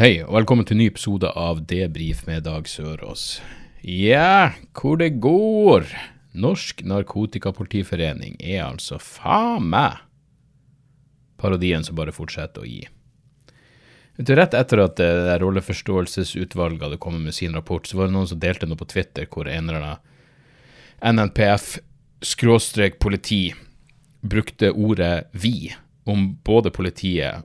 Hei, og velkommen til ny episode av Debrif med Dag Sørås. Ja, hvor det går? Norsk Narkotikapolitiforening er altså faen meg parodien som bare fortsetter å gi. Rett etter at det der rolleforståelsesutvalget hadde kommet med sin rapport, så var det noen som delte noe på Twitter hvor en eller annen NNPF-politi brukte ordet 'vi' om både politiet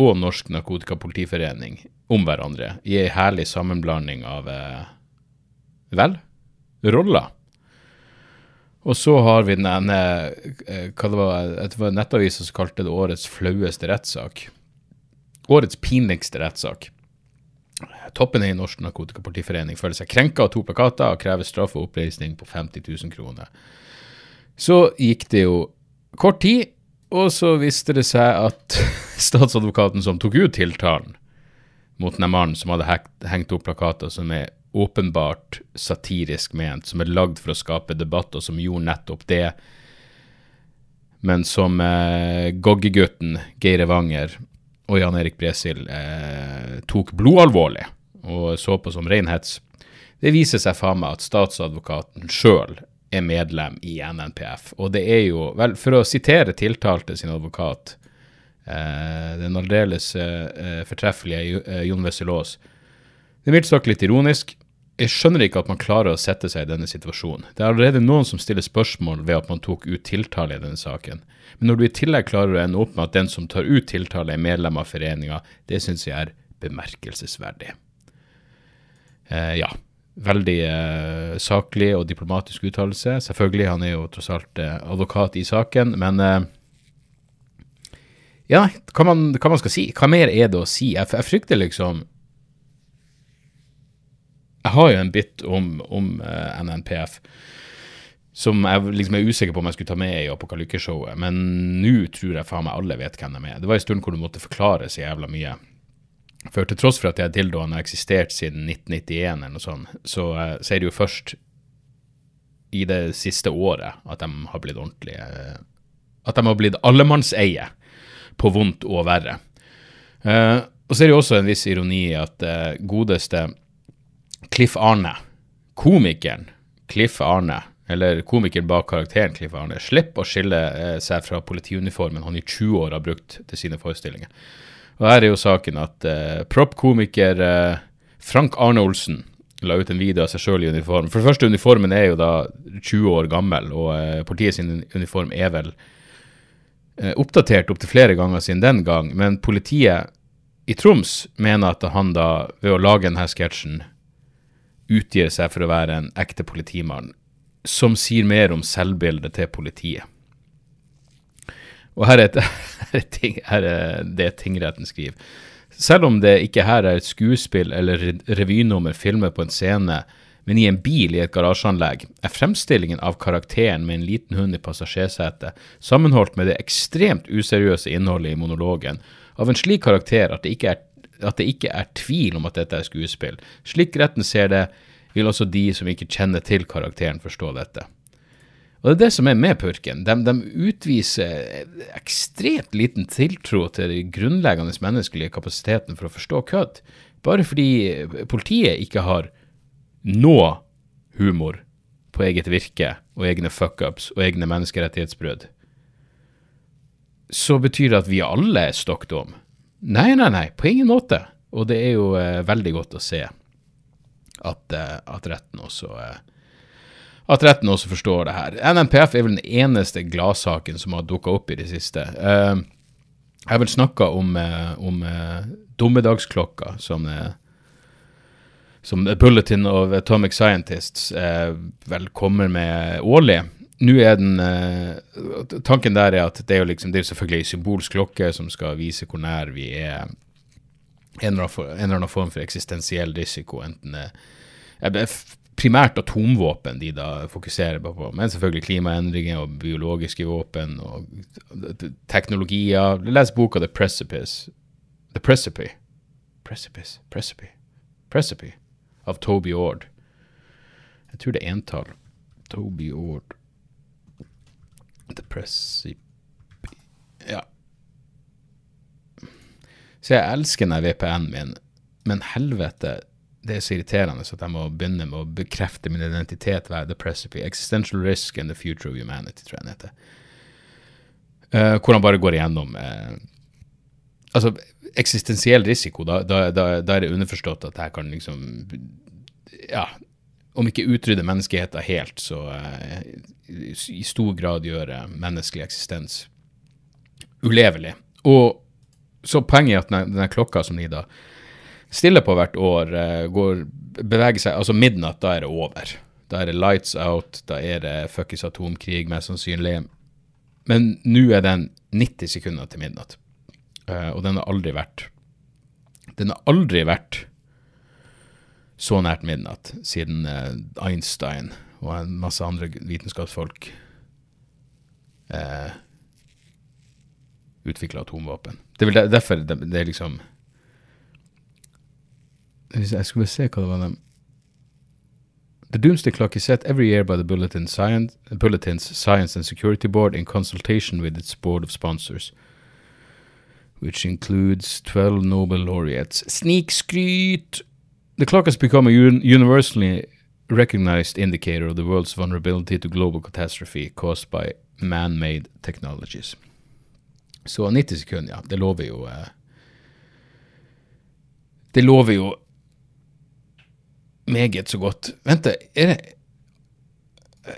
og Norsk Narkotikapolitiforening om hverandre i ei herlig sammenblanding av eh, vel, roller. Og så har vi den eh, hva det var, det var nettavisa som kalte det årets flaueste rettssak. Årets pinligste rettssak. Toppen i Norsk Narkotikapolitiforening føler seg krenka av to plakater og krever straff og oppreisning på 50 000 kroner. Så gikk det jo kort tid, og så viste det seg at statsadvokaten som tok ut tiltalen mot den mannen som hadde hengt opp plakater som er åpenbart satirisk ment, som er lagd for å skape debatt, og som gjorde nettopp det, men som eh, Goggegutten Geir Evanger og Jan Erik Bresil eh, tok blodalvorlig og så på som renhets. Det viser seg faen meg at statsadvokaten sjøl er medlem i NNPF. Og det er jo, vel, for å sitere tiltalte sin advokat, eh, den aldeles eh, fortreffelige eh, Jon Wessel-Aas, det er mildt sagt litt ironisk. Jeg skjønner ikke at man klarer å sette seg i denne situasjonen. Det er allerede noen som stiller spørsmål ved at man tok ut tiltale i denne saken. Men når du i tillegg klarer å ende opp med at den som tar ut tiltale, er medlem av foreninga, det syns jeg er bemerkelsesverdig. Eh, ja. Veldig eh, saklig og diplomatisk uttalelse. Selvfølgelig, han er jo tross alt eh, advokat i saken, men eh, Ja, hva man, hva man skal si? Hva mer er det å si? Jeg, jeg frykter liksom Jeg har jo en bit om, om eh, NNPF som jeg liksom er usikker på om jeg skulle ta med i Apokalykkeshowet, men nå tror jeg faen meg alle vet hvem de er. Det var en stund hvor du måtte forklare så jævla mye. For til tross for at de dildoene har eksistert siden 1991 eller noe sånt, så, eh, så er det jo først i det siste året at de har blitt ordentlig eh, At de har blitt allemannseie på vondt og verre. Uh, og så er det jo også en viss ironi i at uh, godeste Cliff Arne, komikeren Cliff Arne, eller komikeren bak karakteren Cliff Arne, slipper å skille uh, seg fra politiuniformen han i 20 år har brukt til sine forestillinger. Og her er jo saken at uh, proppkomiker uh, Frank Arne Olsen la ut en video av seg sjøl i uniform. For det første, uniformen er jo da 20 år gammel, og uh, partiet sin uniform er vel uh, oppdatert opptil flere ganger siden den gang. Men politiet i Troms mener at han da, ved å lage denne sketsjen, utgir seg for å være en ekte politimann, som sier mer om selvbildet til politiet. Og her er, et, her er, ting, her er det tingretten skriver. Selv om det ikke her er et skuespill eller revynummer filmet på en scene, men i en bil i et garasjeanlegg, er fremstillingen av karakteren med en liten hund i passasjersetet sammenholdt med det ekstremt useriøse innholdet i monologen av en slik karakter at det ikke er, det ikke er tvil om at dette er skuespill. Slik retten ser det, vil også de som ikke kjenner til karakteren forstå dette. Og det er det som er med purken. De, de utviser ekstremt liten tiltro til den grunnleggende menneskelige kapasiteten for å forstå kødd. Bare fordi politiet ikke har noe humor på eget virke og egne fuckups og egne menneskerettighetsbrudd, så betyr det at vi alle er stokk dum. Nei, nei, nei, på ingen måte. Og det er jo eh, veldig godt å se at, eh, at retten også eh, at retten også forstår det her. NNPF er vel den eneste gladsaken som har dukka opp i det siste. Uh, jeg har vel snakka om, eh, om eh, dommedagsklokka som, som Bulletin of Atomic Scientists vel kommer med årlig. Nå er den Tanken der er at det er jo liksom, det er selvfølgelig en symbolsk klokke som skal vise hvor nær vi er en eller annen form for eksistensiell risiko, enten jeg, primært atomvåpen de da fokuserer på, men selvfølgelig klimaendringer og biologiske våpen og teknologier. Les boka The Precipice. The Precipice. Precipice. Precipice. Precipice av Toby Ord. Jeg tror det er entall. Toby Ord. The Precipice Ja. Så jeg elsker den VPN-en min, men helvete, det er så irriterende at jeg må begynne med å bekrefte min identitet ved The Precipice. Existential Risk and the Future of Humanity, tror jeg den heter. Uh, hvor han bare går igjennom uh, Altså, eksistensiell risiko, da, da, da, da er det underforstått at jeg kan liksom Ja, om ikke utrydde menneskeheten helt, så uh, i, i stor grad gjøre menneskelig eksistens ulevelig. Og så poenget er at denne, denne klokka som de da stiller på hvert år, eh, går, beveger seg Altså midnatt, da er det over. Da er det lights out, da er det fuckings atomkrig, mest sannsynlig. Men nå er den 90 sekunder til midnatt. Eh, og den har aldri vært Den har aldri vært så nært midnatt siden eh, Einstein og en masse andre vitenskapsfolk eh, utvikla atomvåpen. Det er vel derfor det, det er liksom Skulle se hva det var The Doomsday Clock is set every year by the Bulletin Science, Bulletin's Science and Security Board in consultation with its board of sponsors, which includes 12 Nobel laureates. Sneak, Snikskryt! The clock has become a un universally recognized indicator of the world's vulnerability to global catastrophe caused by man-made technologies. Så 90 sekunder, ja. Det lover jo eh, Det meget så godt. Vent, er det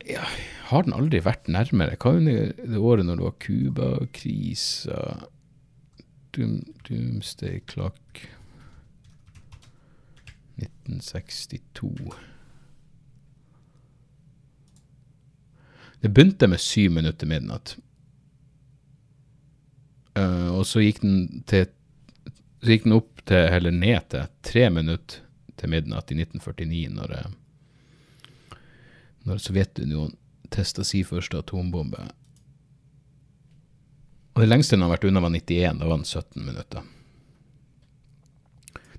ja, Har den aldri vært nærmere? Hva under det året når det var Cuba-krisa Doom, Doomsday Clock 1962 Det begynte med syv minutter midnatt. Uh, og så gikk den til Så gikk den opp til, eller ned til, tre minutter til midnatt i 1949, når, eh, når Sovjetunionen testa sin første atombombe. Og det lengste den har vært unna, var 91. Da var den 17 minutter.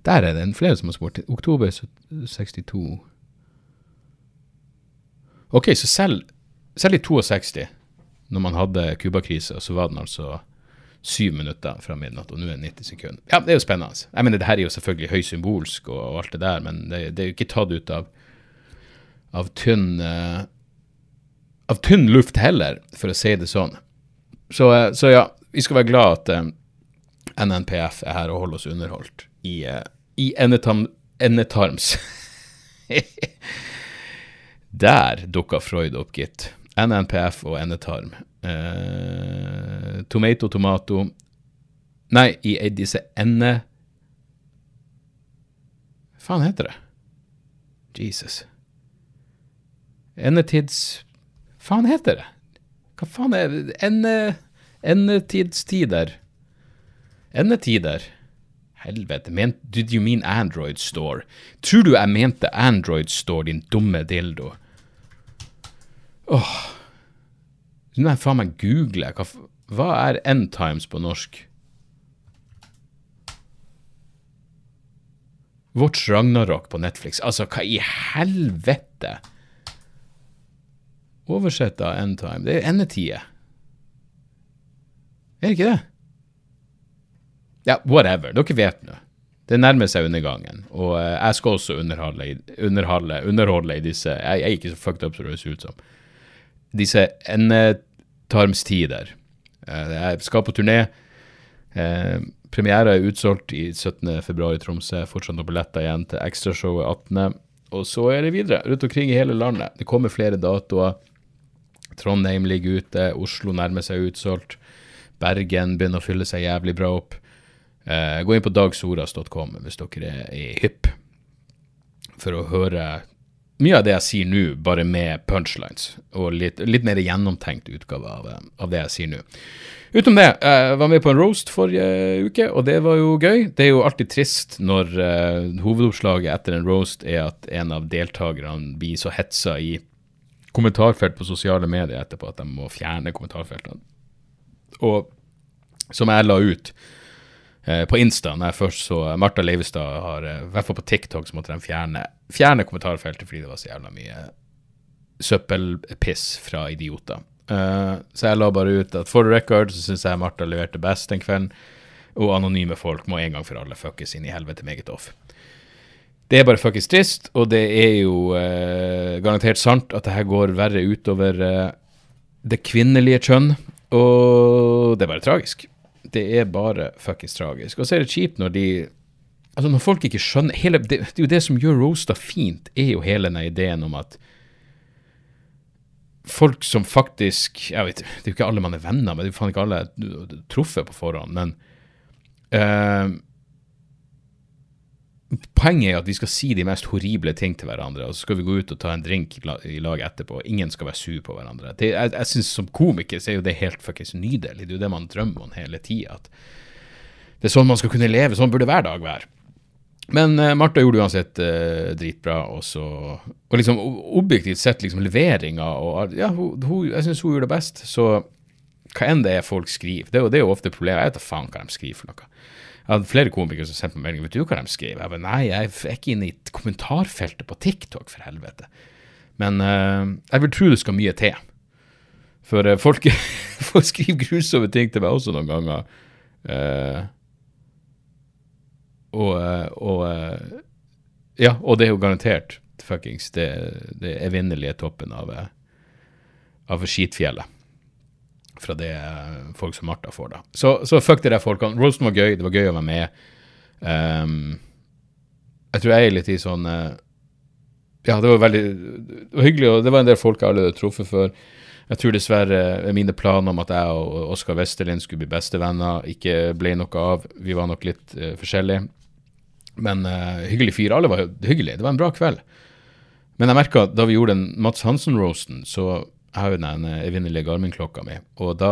Der er det en flere som har spurt. Oktober 62. Ok, så selv, selv i 62, når man hadde Cuba-krisa, så var den altså syv minutter fra midnatt, og nå er det 90 sekunder. Ja, det er jo spennende. Jeg mener, det her er jo selvfølgelig høysymbolsk og, og alt det der, men det, det er jo ikke tatt ut av, av tynn uh, av tynn luft heller, for å si det sånn. Så, uh, så ja, vi skal være glad at uh, NNPF er her og holder oss underholdt i, eh, i endetarm, endetarms. Der dukka Freud opp, gitt. NNPF og endetarm. Eh, tomato, tomato Nei, i disse ende... Hva faen heter det? Jesus. Endetids... faen heter det? Hva faen er det? Ende... Endetidstider. Endetider. Helvete. Men, did you mean Android Store? Tror du jeg mente Android Store, din dumme dildo? Åh. Nå må jeg faen meg google. Hva, hva er End Times på norsk? Watch Ragnarok på Netflix. Altså, hva i helvete? Oversett av End Time. Det er endetider. Er det ikke det? Ja, whatever. Dere vet nå. Det nærmer seg undergangen, og eh, jeg skal også underholde, i- disse jeg, jeg er ikke så fucked up som det høres ut som. Disse endetarmstider. Eh, jeg skal på turné. Eh, premiere er utsolgt i 17. februar i Tromsø. Fortsatt noen billetter igjen til ekstrashowet 18. Og så er det videre rundt omkring i hele landet. Det kommer flere datoer. Trondheim ligger ute, Oslo nærmer seg utsolgt. Bergen begynner å fylle seg jævlig bra opp. Eh, gå inn på dagsoras.com hvis dere er, i hypp for å høre mye av det jeg sier nå, bare med punchlines, og litt, litt mer gjennomtenkt utgave av, av, det jeg sier nå. Utenom det, jeg var med på en roast forrige uke, og det var jo gøy. Det er jo alltid trist når uh, hovedoppslaget etter en roast er at en av deltakerne blir så hetsa i kommentarfelt på sosiale medier etterpå at de må fjerne kommentarfeltene. Og som jeg la ut eh, på Insta når jeg først så Martha Leivestad har, eh, i hvert fall på TikTok, så måtte de fjerne, fjerne kommentarfeltet fordi det var så jævla mye søppelpiss fra idioter. Uh, så jeg la bare ut at for the record så syns jeg Martha leverte best den kvelden, og anonyme folk må en gang for alle fuckes inn i helvete meget off. Det er bare fuckings trist, og det er jo uh, garantert sant at det her går verre utover uh, det kvinnelige kjønn, og det er bare tragisk det er bare fuckings tragisk. Og så er det kjipt når de Altså, når folk ikke skjønner hele, det, det, er jo det som gjør Roasta fint, er jo hele den ideen om at folk som faktisk jeg vet, Det er jo ikke alle man er venner med, det er jo faen ikke alle truffet på forhånd, men uh, Poenget er at vi skal si de mest horrible ting til hverandre, og så skal vi gå ut og ta en drink i lag etterpå. Ingen skal være sur på hverandre. Det, jeg jeg syns som komiker så er jo det helt fuckings nydelig. Det er jo det man drømmer om hele tida. Det er sånn man skal kunne leve. Sånn burde hver dag være. Men uh, Martha gjorde uansett uh, dritbra, og så Og liksom objektivt sett, liksom leveringa og Ja, hun, hun, jeg syns hun gjorde det best. Så hva enn det er folk skriver, det, det er jo ofte problemet. Jeg vet da faen hva de skriver for noe. Jeg hadde flere komikere som sendte meg melding. Vet du hva de skrev? Jeg bare, nei, jeg er ikke inne i kommentarfeltet på TikTok, for helvete. Men uh, jeg vil tro det skal mye til. For uh, folk, folk, skriver grusomme ting til meg også noen ganger. Uh, og, og Ja, og det er jo garantert fuckings det, det evinnelige toppen av, av skitfjellet fra det folk som Martha får, da. Så, så fuck de der folkene. Rolston var gøy, det var gøy å være med. Um, jeg tror jeg er litt i sånn uh, Ja, det var veldig det var hyggelig, og det var en del folk jeg allerede hadde truffet før. Jeg tror dessverre mine planer om at jeg og Oskar Westerlind skulle bli bestevenner, ikke ble noe av. Vi var nok litt uh, forskjellige. Men uh, hyggelig fyr. Alle var hyggelige. Det var en bra kveld. Men jeg merka da vi gjorde den Mats Hansen-roasten, så jeg har jo den eh, evinnelige Garmin-klokka mi, og da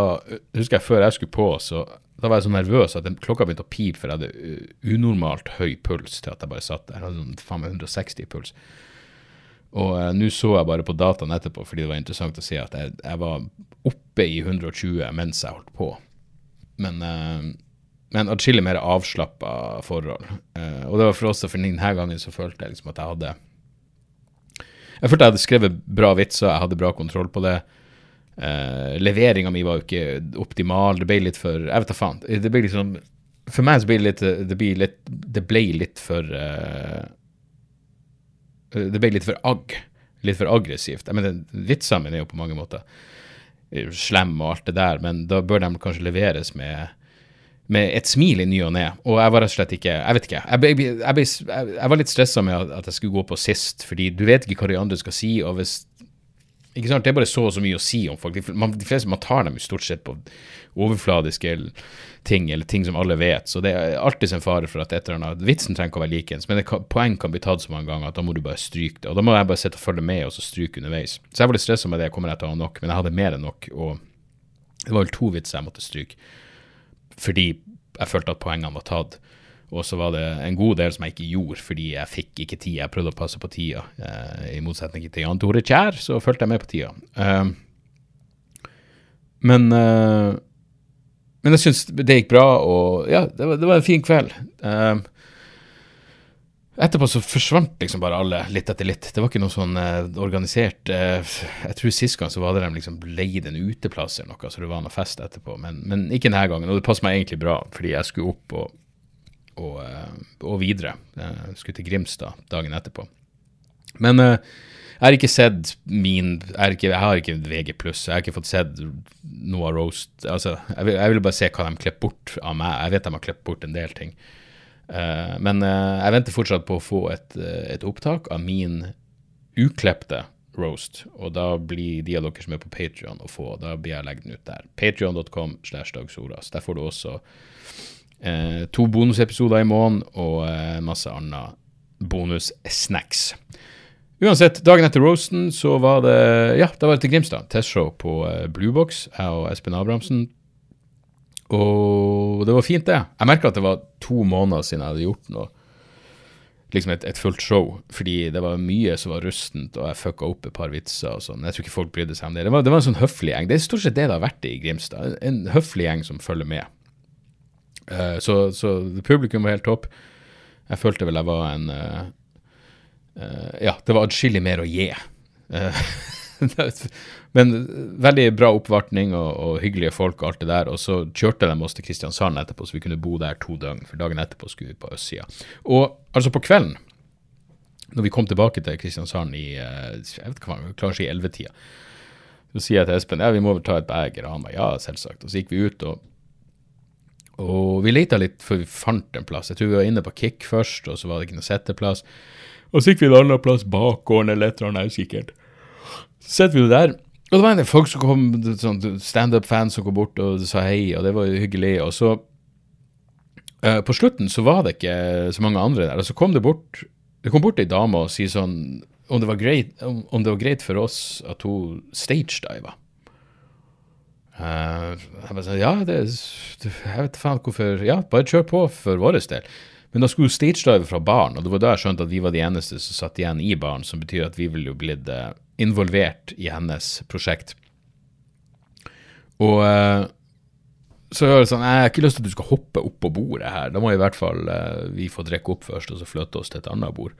husker jeg før jeg skulle på, så da var jeg så nervøs at den klokka begynte å pipe, for jeg hadde eh, unormalt høy puls til at jeg bare satt der. Jeg hadde sånn faen meg 160 puls. Og uh, nå så jeg bare på dataen etterpå, fordi det var interessant å se at jeg, jeg var oppe i 120 mens jeg holdt på. Men, uh, men atskillig mer avslappa forhold. Uh, og det var for oss, for denne gangen så følte jeg liksom at jeg hadde jeg følte jeg hadde skrevet bra vitser, jeg hadde bra kontroll på det. Uh, Leveringa mi var jo ikke optimal. Det ble litt for Jeg vet da faen. Det ble liksom For meg så ble det litt Det, ble litt, det ble litt for uh, Det ble litt for agg. Litt for aggressivt. Jeg mener, vitsene mine er jo på mange måter slem og alt det der, men da bør de kanskje leveres med med et smil i ny og ne. Og jeg var rett og slett ikke Jeg vet ikke. Jeg, jeg, jeg, jeg var litt stressa med at jeg skulle gå på sist, fordi du vet ikke hva de andre skal si. og hvis ikke sant, Det er bare så og så mye å si om folk. De, man, fleste man tar dem jo stort sett på overfladiske ting, eller ting som alle vet. Så det er alltid en fare for at et eller annet Vitsen trenger ikke å være likens, men kan, poeng kan bli tatt så mange ganger at da må du bare stryke det. Og da må jeg bare sitte og følge med og så stryke underveis. Så jeg var litt stressa med det. Kommer jeg til å ha nok? Men jeg hadde mer enn nok. Og det var vel to vitser jeg måtte stryke fordi jeg følte at poengene var tatt. Og så var det en god del som jeg ikke gjorde fordi jeg fikk ikke tid. Jeg prøvde å passe på tida. Eh, I motsetning til Jan Tore Kjær, så fulgte jeg med på tida. Eh, men, eh, men jeg syns det gikk bra, og ja, det var, det var en fin kveld. Eh, Etterpå så forsvant liksom bare alle litt etter litt. Det var ikke noe sånn eh, organisert eh, Jeg tror sist gang så var det de liksom leide en uteplass eller noe, så det var noe fest etterpå. Men, men ikke denne gangen. Og det passer meg egentlig bra, fordi jeg skulle opp og, og, eh, og videre. Jeg skulle til Grimstad dagen etterpå. Men eh, jeg har ikke sett min Jeg, ikke, jeg har ikke VG+, jeg har ikke fått sett noe av Roast. Altså, jeg vil, jeg vil bare se hva de klipper bort av meg. Jeg vet de har klippet bort en del ting. Uh, men uh, jeg venter fortsatt på å få et, uh, et opptak av min uklepte roast. Og da blir de av dere som er på Patrion, å få. Da blir jeg legget den ut der. Patrion.com slash dagsoras. Der får du også to bonusepisoder i måneden og masse annet bonussnacks. Uansett, dagen etter roasten så var det Ja, da var det til Grimstad. Testshow på uh, Bluebox, jeg og Espen Abrahamsen. Og det var fint, det. Jeg merka at det var to måneder siden jeg hadde gjort noe liksom et, et, fullt show, fordi det var mye som var rustent, og jeg fucka opp et par vitser og sånn. Jeg tror ikke folk brydde seg om det. Det var, det var, en sånn høflig gjeng. Det er stort sett det det har vært i Grimstad. En høflig gjeng som følger med. Uh, så, så publikum var helt topp. Jeg følte vel jeg var en uh, uh, Ja, det var atskillig mer å gi. Men veldig bra oppvartning og, og, hyggelige folk og alt det der. Og så kjørte de oss til Kristiansand etterpå, så vi kunne bo der to døgn. For dagen etterpå skulle vi på østsida. Og altså på kvelden, når vi kom tilbake til Kristiansand i jeg vet hva, klarer ikke i ellevetida, så sier jeg til Espen ja, vi må vel ta et beger. Han ba ja, selvsagt. Og så gikk vi ut, og, og vi leita litt før vi fant en plass. Jeg tror vi var inne på Kick først, og så var det ikke noe setteplass. Og så gikk vi en annen plass, bakgården eller et eller annet, sikkert. Så sitter vi jo der. Og det var en del folk som kom, sånn standup-fans som kom bort og sa hei, og det var hyggelig. Og så uh, På slutten så var det ikke så mange andre der. Og så kom det bort det kom bort ei dame og sier sånn om det, var greit, om, det var greit for oss at hun stagediva. Uh, jeg bare sa ja, det, jeg vet faen hvorfor Ja, bare kjør på for vår del. Men da skulle hun stagedive fra baren, og det var da jeg skjønte at vi var de eneste som satt igjen i baren, som betyr at vi ville jo blitt uh, involvert i hennes prosjekt. Og uh, så er det sånn Jeg har ikke lyst til at du skal hoppe opp på bordet her. Da må i hvert fall uh, vi få drikke opp først, og så flytte oss til et annet bord.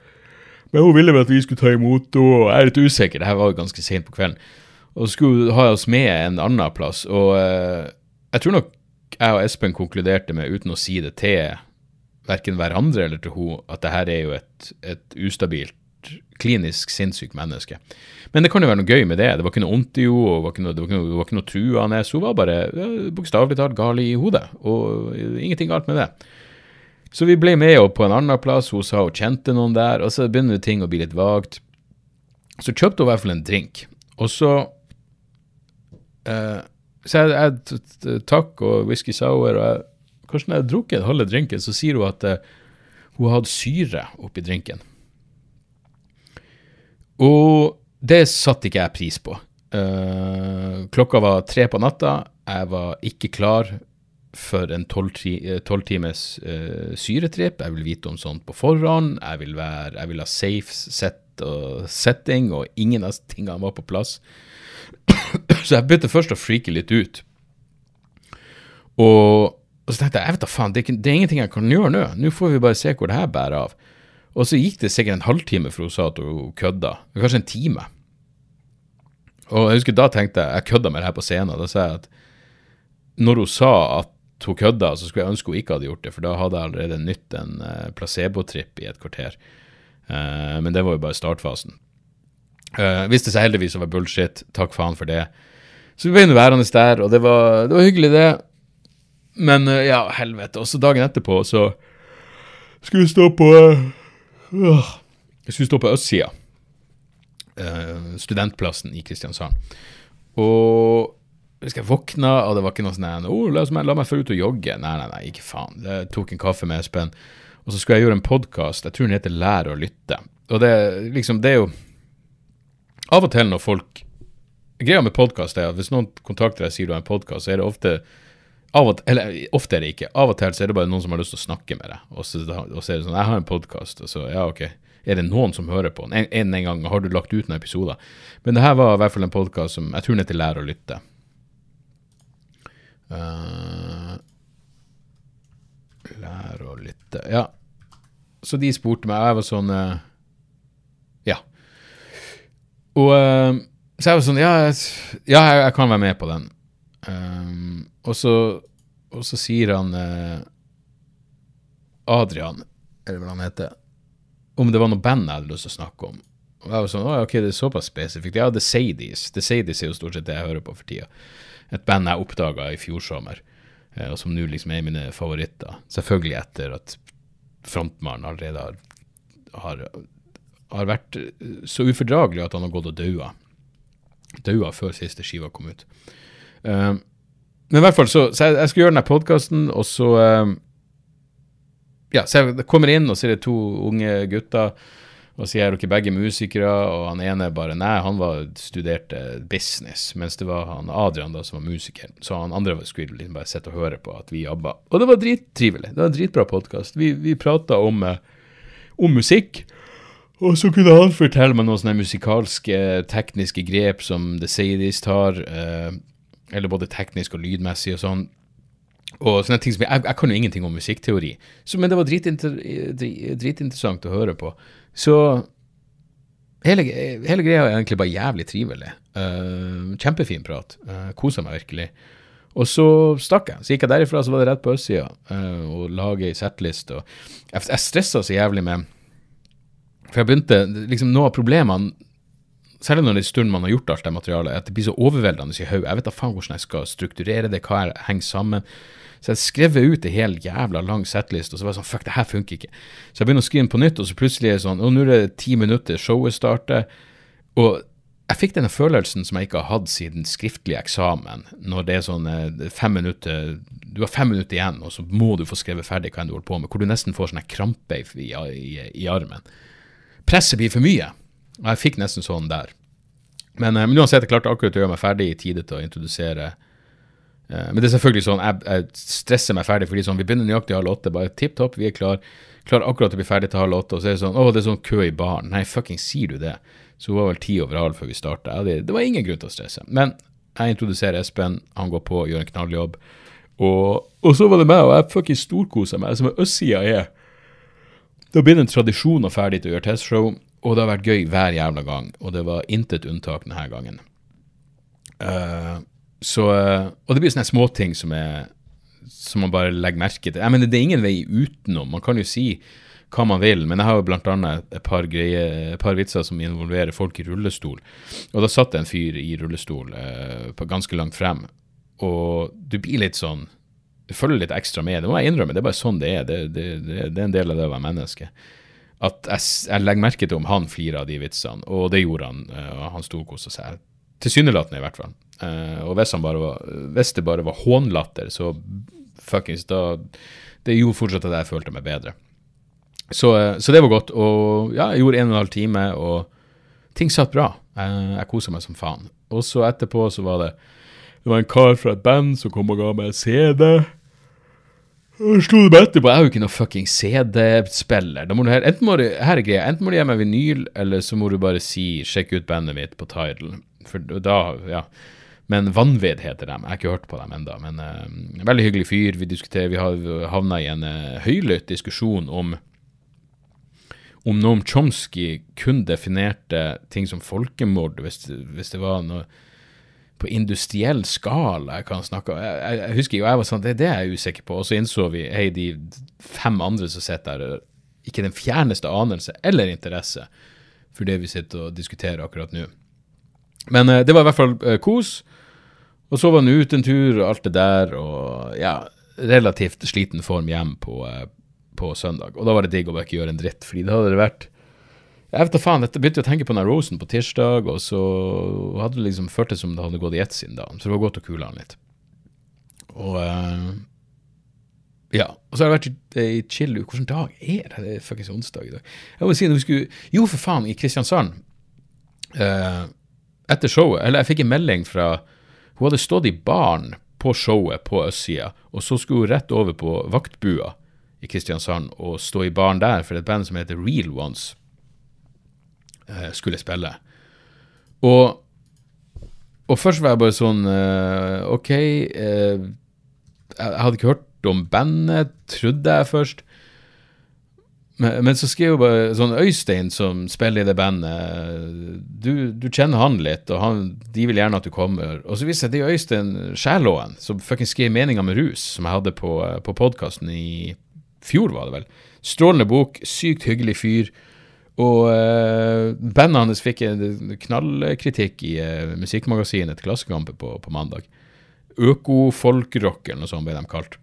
Men hun ville vel at vi skulle ta imot, og jeg er litt usikker. Det her var jo ganske sent på kvelden. Og så skulle hun ha oss med en annen plass. Og uh, jeg tror nok jeg og Espen konkluderte med, uten å si det til verken hverandre eller til henne, at det her er jo et, et ustabilt klinisk sinnssykt menneske. Men det kan jo være noe gøy med det. Det var ikke noe vondt i henne, det var ikke noe, det var ikke noe, var ikke truende. Hun var bare ja, bokstavelig talt gal i hodet, og ingenting galt med det. Så vi ble med henne på en annen plass, hun sa hun kjente noen der, og så begynner ting å bli litt vagt. Så kjøpte hun i hvert fall en drink, og så eh, Så jeg, jeg takk og whisky sour, og jeg, kanskje når jeg har drukket halve drinken, så sier hun at eh, hun hadde syre oppi drinken. Og det satte ikke jeg pris på. Uh, klokka var tre på natta. Jeg var ikke klar for en tolv times uh, syretripp. Jeg vil vite om sånt på forhånd. Jeg vil, være, jeg vil ha safe set og setting, og ingen av tingene var på plass. så jeg begynte først å freake litt ut. Og, og så tenkte jeg jeg vet da faen, det er, det er ingenting jeg kan gjøre nå. Nå får vi bare se hvor det her bærer av. Og så gikk det sikkert en halvtime før hun sa at hun kødda. Kanskje en time. Og jeg husker da tenkte jeg jeg kødda med det her på scenen. Da sa jeg at når hun sa at hun kødda, så skulle jeg ønske hun ikke hadde gjort det, for da hadde jeg allerede nytt en uh, placebotripp i et kvarter. Uh, men det var jo bare startfasen. Uh, viste seg heldigvis å være bullshit. Takk faen for det. Så vi ble nå værende der, og det var, det var hyggelig, det. Men ja, helvete. Og så dagen etterpå så skulle vi stå på jeg skulle stå på østsida. Uh, studentplassen i Kristiansand. Og jeg husker jeg våkna, og det var ikke noe sånn oh, la, meg, la meg få ut og jogge. Nei, nei, nei, ikke faen. Jeg tok en kaffe med Espen, og så skulle jeg gjøre en podkast. Jeg tror den heter Lær å lytte. Og det, liksom, det er jo Av og til når folk Greia med podkast er at hvis noen kontakter deg og sier du har en podkast, så er det ofte av og, eller ofte er det ikke. Av og til så er det bare noen som har lyst til å snakke med deg. Og så, og så er det sånn Jeg har en podkast, og så ja, ok. Er det noen som hører på den? En, en, gang har du lagt ut noen episoder. Men det her var i hvert fall en podkast som jeg tror den heter Lær å lytte. Uh, lær å lytte Ja. Så de spurte meg, og jeg var sånn uh, Ja. Og uh, så jeg var sånn Ja, ja jeg, jeg, kan være med på den. Um, og, så, og, så, sier han uh, Adrian, eller hva han heter, om det var noe band jeg hadde lyst til å snakke om. Og jeg var sånn, ok, det er såpass spesifikt. Ja, The Sadies. The Sadies er jo stort sett det jeg hører på for tida. Et band jeg oppdaga i fjor sommer, uh, og som nå liksom er mine favoritter. Selvfølgelig etter at frontmannen allerede har, har, har vært så ufordragelig at han har gått og daua. Daua før siste skiva kom ut. Uh, men i hvert fall, så, så jeg, jeg, skulle gjøre denne podkasten, og så um, Ja, så jeg kommer inn, og så er det to unge gutter. Og så er dere begge musikere, og han ene bare Nei, han var studerte business, mens det var han Adrian da som var musiker. Så han andre skulle liksom bare sitte og høre på at vi jobba. Og det var drittrivelig. Det var en dritbra podkast. Vi, vi prata om, eh, om musikk. Og så kunne han fortelle meg noen sånne musikalske, tekniske grep som The Sadies tar. Eh, eller både teknisk og lydmessig og sånn. Og sånne ting som Jeg, jeg kan jo ingenting om musikkteori, så, men det var dritinter, dritinteressant å høre på. Så hele, hele greia er egentlig bare jævlig trivelig. Uh, kjempefin prat. Uh, Kosa meg virkelig. Og så stakk jeg. Så gikk jeg derifra, så var det rett på østsida uh, og lage ei settlist. Og jeg, jeg stressa så jævlig med For jeg begynte liksom Noe av problemene Særlig når det er en stund man har gjort alt det materialet, at det blir så overveldende i hodet. Jeg vet da faen hvordan jeg skal strukturere det, hva jeg henger sammen. Så jeg skrev ut en hel jævla lang settlist, og så var jeg sånn Fuck, det her funker ikke. Så jeg begynner å skrive den på nytt, og så plutselig er det sånn Og nå er det ti minutter, showet starter. Og jeg fikk denne følelsen som jeg ikke har hatt siden skriftlig eksamen, når det er sånn eh, fem minutter Du har fem minutter igjen, og så må du få skrevet ferdig hva enn du holder på med, hvor du nesten får sånn krampe i, i, i, armen. Presset blir for mye. Og jeg fikk nesten sånn der. Men, eh, men uansett, jeg klarte akkurat å gjøre meg ferdig i tide til å introdusere Eh, men det er selvfølgelig sånn, jeg, jeg stresser meg ferdig fordi sånn, vi begynner nøyaktig halv åtte. Bare tipp topp, vi er klar. Klar akkurat å bli ferdig til halv åtte. Og så er det sånn Å, det er sånn kø i baren. Nei, fucking sier du det? Så hun var vel ti over halv før vi starta. Det, var ingen grunn til å stresse. Men jeg introduserer Espen, han går på og gjør en knalljobb. Og, og så var det meg, og jeg fucking storkosa meg. Som østsida er Da blir det en tradisjon å ferdig til å gjøre testshow, og det har vært gøy hver jævla gang. Og det var intet unntak denne gangen. Uh, så, eh, og det blir sånne småting som, som man bare legger merke til. Jeg mener, det er ingen vei utenom. Man kan jo si hva man vil, men jeg har jo bl.a. et et par vitser som involverer folk i rullestol. Og da satt det en fyr i rullestol uh, ganske langt frem, og du blir litt sånn Du følger litt ekstra med. Det må jeg innrømme, det er bare sånn det er. Det, det, det, det er en del av det å være menneske. At jeg, jeg, legger merke til om han flirer av de vitsene, og det gjorde han. Eh, og han storkosa seg. Tilsynelatende, i hvert fall. Uh, og hvis, var, hvis, det bare var hånlatter, så fuckings da Det gjorde fortsatt at jeg følte meg bedre. Så, uh, så, det var godt. Og ja, jeg gjorde en og en halv time, og ting satt bra. Uh, jeg kosa meg som faen. Og så etterpå så var det Det var en kar fra et band som kom og ga meg CD. Og du det etterpå. Jeg er jo ikke noe fucking CD-spiller. Enten må du, her er greia, enten må du gi meg vinyl, eller så må du bare si 'sjekk ut bandet mitt' på Tidal. For da, ja men Vanvid heter dem. Jeg har ikke hørt på dem ennå. Men uh, veldig hyggelig fyr. Vi diskuterer, vi har havna i en uh, høylytt diskusjon om om Noam Chomsky kun definerte ting som folkemord, hvis, hvis det var noe på industriell skala jeg kan snakke om. Jeg, jeg, husker jo jeg var sånn, det, det er jeg usikker på. Og så innså vi, hei, de fem andre som sitter der, ikke den fjerneste anelse eller interesse for det vi sitter og diskuterer akkurat nå. Men uh, det var i hvert fall uh, kos. Og så var han ute en tur og alt det der, og ja, relativt sliten form hjem på, uh, på søndag. Og da var det digg å bare ikke gjøre en dritt, fordi det hadde det vært jeg vet da faen, jeg begynte å tenke på den rosen på tirsdag, og så hadde det liksom føltes som det hadde gått i ett siden da. Så det var godt å kule han litt. Og ja. Og så har det vært ei chill uke. Hvilken dag er det? Det er fuckings onsdag i dag. Jeg må si, når vi skulle Jo, for faen, i Kristiansand. Uh, etter showet, eller jeg fikk en melding fra Hun hadde stått i baren på showet på østsida, og så skulle hun rett over på vaktbua i Kristiansand og stå i baren der for et band som heter Real Ones, eh, skulle spille. Og, og først var jeg bare sånn eh, OK eh, Jeg hadde ikke hørt om bandet, trodde jeg først. Men, men, så skrev jo bare sånn Øystein, som spiller i det bandet, du, du kjenner han litt, og han, de vil gjerne at du kommer. Og så viser jeg det er Øystein Skjælåen som fucking skrev 'Meninga med rus', som jeg hadde på, på podkasten i fjor, var det vel. Strålende bok, sykt hyggelig fyr. Og uh, bandet hans fikk knallkritikk i uh, musikkmagasinet til Klassekampen på, på mandag. Økofolkrock, eller noe sånt ble de kalt.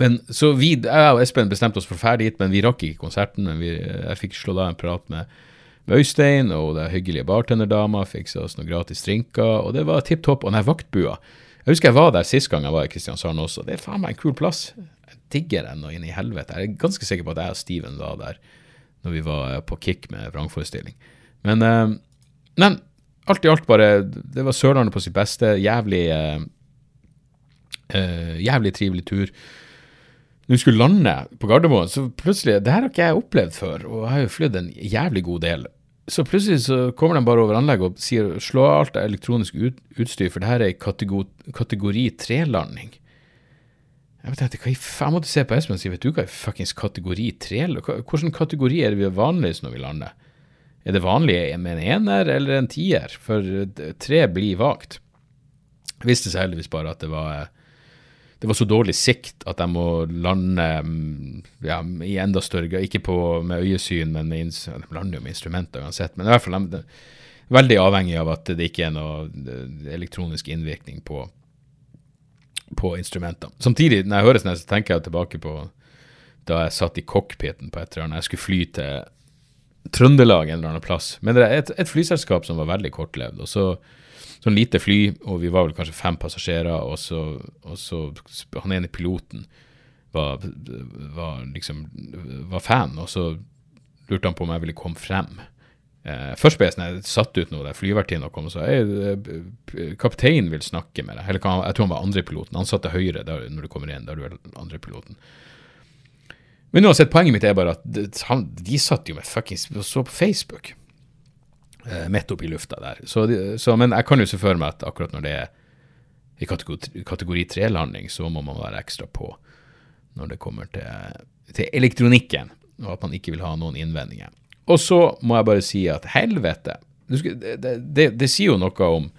Men så vi, Jeg og Espen bestemte oss for dra dit, men vi rakk ikke konserten. men vi, Jeg fikk slå da en prat med, med Øystein, og den hyggelige bartenderdama fiksa oss noen gratis drinker, og det var tipp topp. Og den vaktbua Jeg husker jeg var der sist gang jeg var i Kristiansand også. Det er faen meg en kul plass. Jeg digger den og inn i helvete. Jeg er ganske sikker på at jeg og Steven var der når vi var på kick med vrangforestilling. Men, uh, men alt i alt bare Det var Sørlandet på sitt beste. Jævlig uh, Jævlig trivelig tur. Når vi skulle lande på Gardermoen, så plutselig Det her har ikke jeg opplevd før, og jeg har jo flydd en jævlig god del. Så plutselig så kommer de bare over anlegget og sier slå alt elektronisk ut, utstyr, for det her er kategori, kategori 3-landing. Jeg vet ikke, jeg måtte se på Espen og si vet du hva er fuckings kategori tre Hvilken kategori er det vi er vanligst når vi lander? Er det vanlig med en ener eller en tier? For tre blir vagt. Jeg visste seg heldigvis bare at det var det var så dårlig sikt at de må lande ja, i enda større grad, ikke på, med øyesyn, men med, de lander jo med instrumenter uansett. Men i hvert fall veldig avhengig av at det ikke er noe elektronisk innvirkning på, på instrumentene. Samtidig, når jeg hører sånn, så tenker jeg tilbake på da jeg satt i cockpiten på et eller annet. Jeg skulle fly til Trøndelag en eller annen plass. Men det er et, et flyselskap som var veldig kortlevd. og så sånn lite fly, og vi var vel kanskje fem passasjerer, og så, og så han ene piloten var, var, liksom var fan, og så lurte han på om jeg ville komme frem. Eh, først ble jeg sånn, satt ut noe der flyvertinna kom og sa eh, kapteinen vil snakke med deg. Eller jeg tror han var andrepiloten. Han satt til høyre der, når du kommer inn, der du er andrepiloten. Men uansett, poenget mitt er bare at de, de satt jo med fuckings så på Facebook eh, midt oppi lufta der. Så, så, men jeg kan jo se for meg at akkurat når det er i kategori, kategori 3-landing, så må man være ekstra på når det kommer til, til, elektronikken, og at man ikke vil ha noen innvendinger. Og så må jeg bare si at helvete Det, det, det, sier jo noe om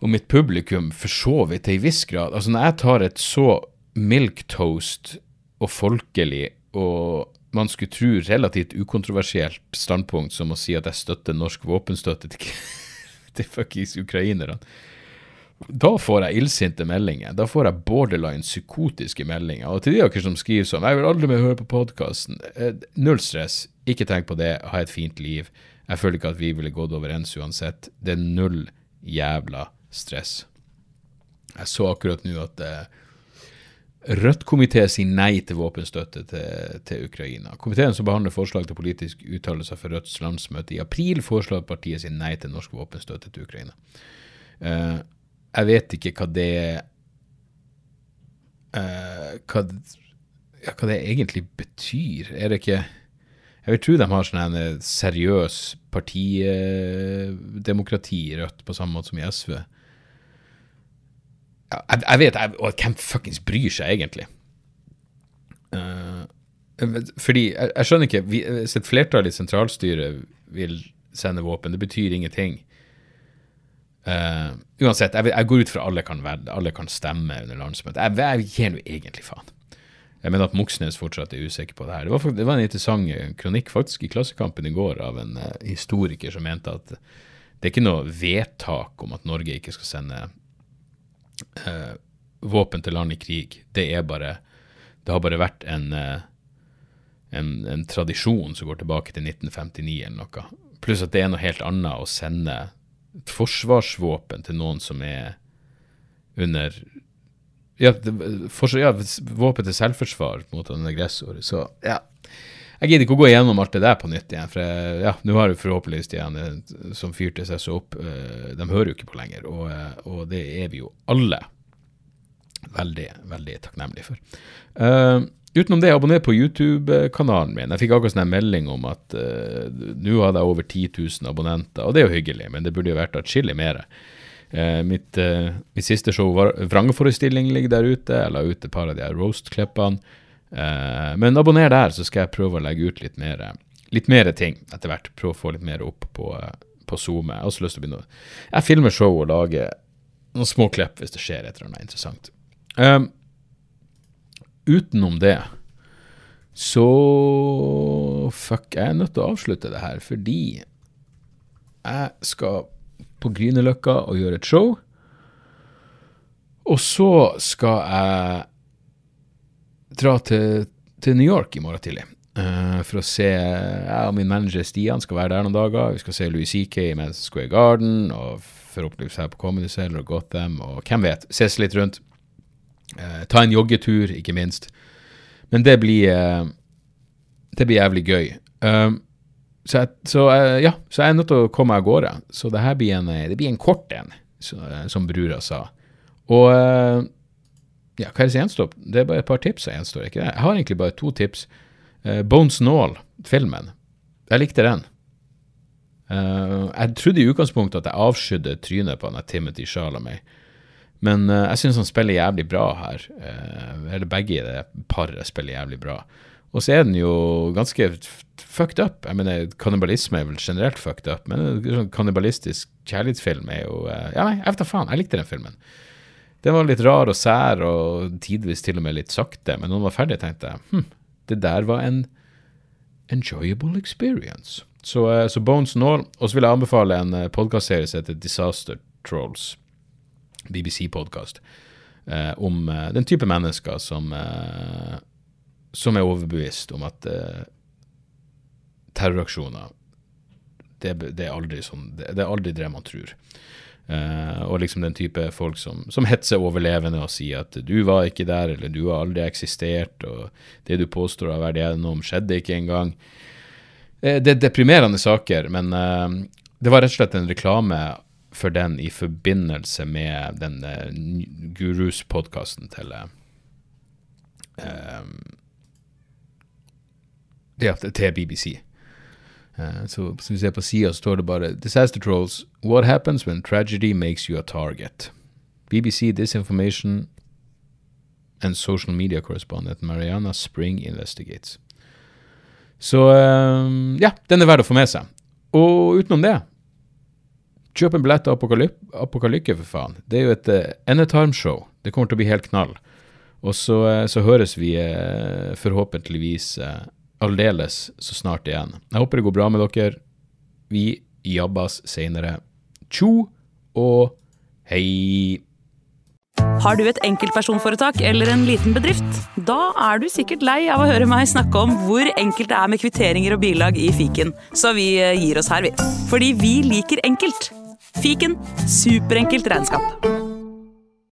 og mitt publikum for så vidt til en viss grad. Altså Når jeg tar et så milktoast og folkelig og man skulle tro relativt ukontroversielt standpunkt som å si at jeg støtter norsk våpenstøtte til, til fuckings ukrainerne. Da får jeg illsinte meldinger. Da får jeg borderline psykotiske meldinger. Og til de dere som skriver sånn 'Jeg vil aldri mer høre på podkasten'. Eh, null stress. Ikke tenk på det. Ha et fint liv. Jeg føler ikke at vi ville gått overens uansett. Det er null jævla stress. Jeg så akkurat nå at eh, Rødt-komité sier nei til våpenstøtte til, til, Ukraina. Komiteen som behandler forslag til politisk uttalelse for Rødts landsmøte i april, foreslår at partiet sier nei til norsk våpenstøtte til Ukraina. Uh, jeg vet ikke hva det uh, hva, ja, hva, det egentlig betyr. Er det ikke Jeg vil tro de har sånn en seriøs partidemokrati i Rødt, på samme måte som i SV jeg, jeg, vet jeg, og Hvem fuckings bryr seg egentlig? Uh, fordi jeg, jeg, skjønner ikke Hvis et flertall i sentralstyret vil sende våpen, det betyr ingenting. Uh, uansett, jeg, går ut fra alle kan, alle kan stemme under landsmøtet. Jeg, gir nå egentlig faen. Jeg mener at Moxnes fortsatt er usikker på det her. Det var, det var en interessant kronikk faktisk i Klassekampen i går av en uh, historiker som mente at det er ikke noe vedtak om at Norge ikke skal sende uh, våpen til land i krig, det er bare Det har bare vært en, eh, en, en, tradisjon som går tilbake til 1959 eller noe. Pluss at det er noe helt annet å sende forsvarsvåpen til noen som er under ja, for, ja, våpen til selvforsvar mot en aggressor. Så ja, jeg gidder ikke å gå igjennom alt det der på nytt igjen. For jeg, ja, nå har jo forhåpentligvis de ene som fyrte seg så opp, eh, de hører jo ikke på lenger. Og, eh, og det er vi jo alle veldig, veldig takknemlige for. Uh, utenom det, abonner på YouTube-kanalen min. Jeg fikk akkurat en melding om at uh, nå hadde jeg over 10 000 abonnenter, og det er jo hyggelig, men det burde jo vært atskillig mer. Uh, mitt, mitt, siste show, Vrangforestilling, ligger der ute. Jeg la ut et par av de roast-klippene. Uh, men abonner der, så skal jeg prøve å legge ut litt mer, litt mer ting etter hvert. Prøve å få litt mer opp på, på Zoom. Jeg har også lyst til å begynne Jeg filmer show og lager noen små klipp hvis det skjer et eller annet interessant. Um, utenom det så Fuck, jeg er nødt til å avslutte det her fordi jeg skal på Grünerløkka og gjøre et show. Og så skal jeg dra til, til, New York i morgen tidlig. Uh, for å se Jeg og min manager Stian skal være der noen dager. Vi skal se Louis CK i Madison Square Garden, og forhåpentligvis her på Comedy Cell og Gotham, og hvem vet. Ses litt rundt. Uh, ta en joggetur, ikke minst. Men det blir uh, det blir jævlig gøy. Um, så, jeg, så ja, så jeg er nødt til å komme av gårde. Så det her blir en, det blir en kort en, så, som brura sa. Og uh, ja, hva er det som gjenstår? Det er bare et par tips som gjenstår, ikke det? Jeg har egentlig bare to tips. Uh, Bones Nål, filmen. Jeg likte den. Uh, jeg trodde i utgangspunktet at jeg avskydde trynet på han Timothy Charlamay, Men uh, jeg syns han spiller jævlig bra her. Uh, eller begge i det paret spiller jævlig bra. Og så er den jo ganske fucked up. Jeg mener, Kannibalisme er vel generelt fucked up, men en sånn kannibalistisk kjærlighetsfilm er jo Ja, nei, jeg vet da faen. Jeg likte den filmen. Den var litt rar og sær, og tidvis til og med litt sakte, men når den var ferdig, tenkte jeg hm, det der var en enjoyable experience. Så, så Bones all, Og så vil jeg anbefale en podkastserie som heter Disaster Trolls. BBC-podkast eh, om eh, den type mennesker som, eh, som er overbevist om at eh, terroraksjoner det, det, er aldri sånn, det, det, er aldri det man tror. Eh, og liksom den type folk som, som hetser overlevende og sier at du var ikke der, eller du har aldri eksistert, og det du påstår har ha vært gjennom, skjedde ikke engang. Eh, det er deprimerende saker, men det var rett og slett en reklame for den i forbindelse med den uh, Gurus-podkasten til uh, ja, til BBC. Uh, så hvis vi ser på sida, står det bare Disaster Trolls. What happens when tragedy makes you a target? BBC Disinformation and social media correspondent Mariana Spring investigates. Så um, ja, den er verdt å få med seg. Og utenom det Kjøp en billett til Apokalykke, for faen. Det er jo et uh, endetarmshow. Det kommer til å bli helt knall. Og så, uh, så høres vi uh, forhåpentligvis aldeles så snart igjen. Jeg håper det går bra med dere. Vi jabbas seinere. Tjo og hei. Har du et enkeltpersonforetak eller en liten bedrift? Da er du sikkert lei av å høre meg snakke om hvor enkelt er med kvitteringer og bilag i fiken, så vi gir oss her, vi. Fordi vi liker enkelt. Fiken superenkelt regnskap.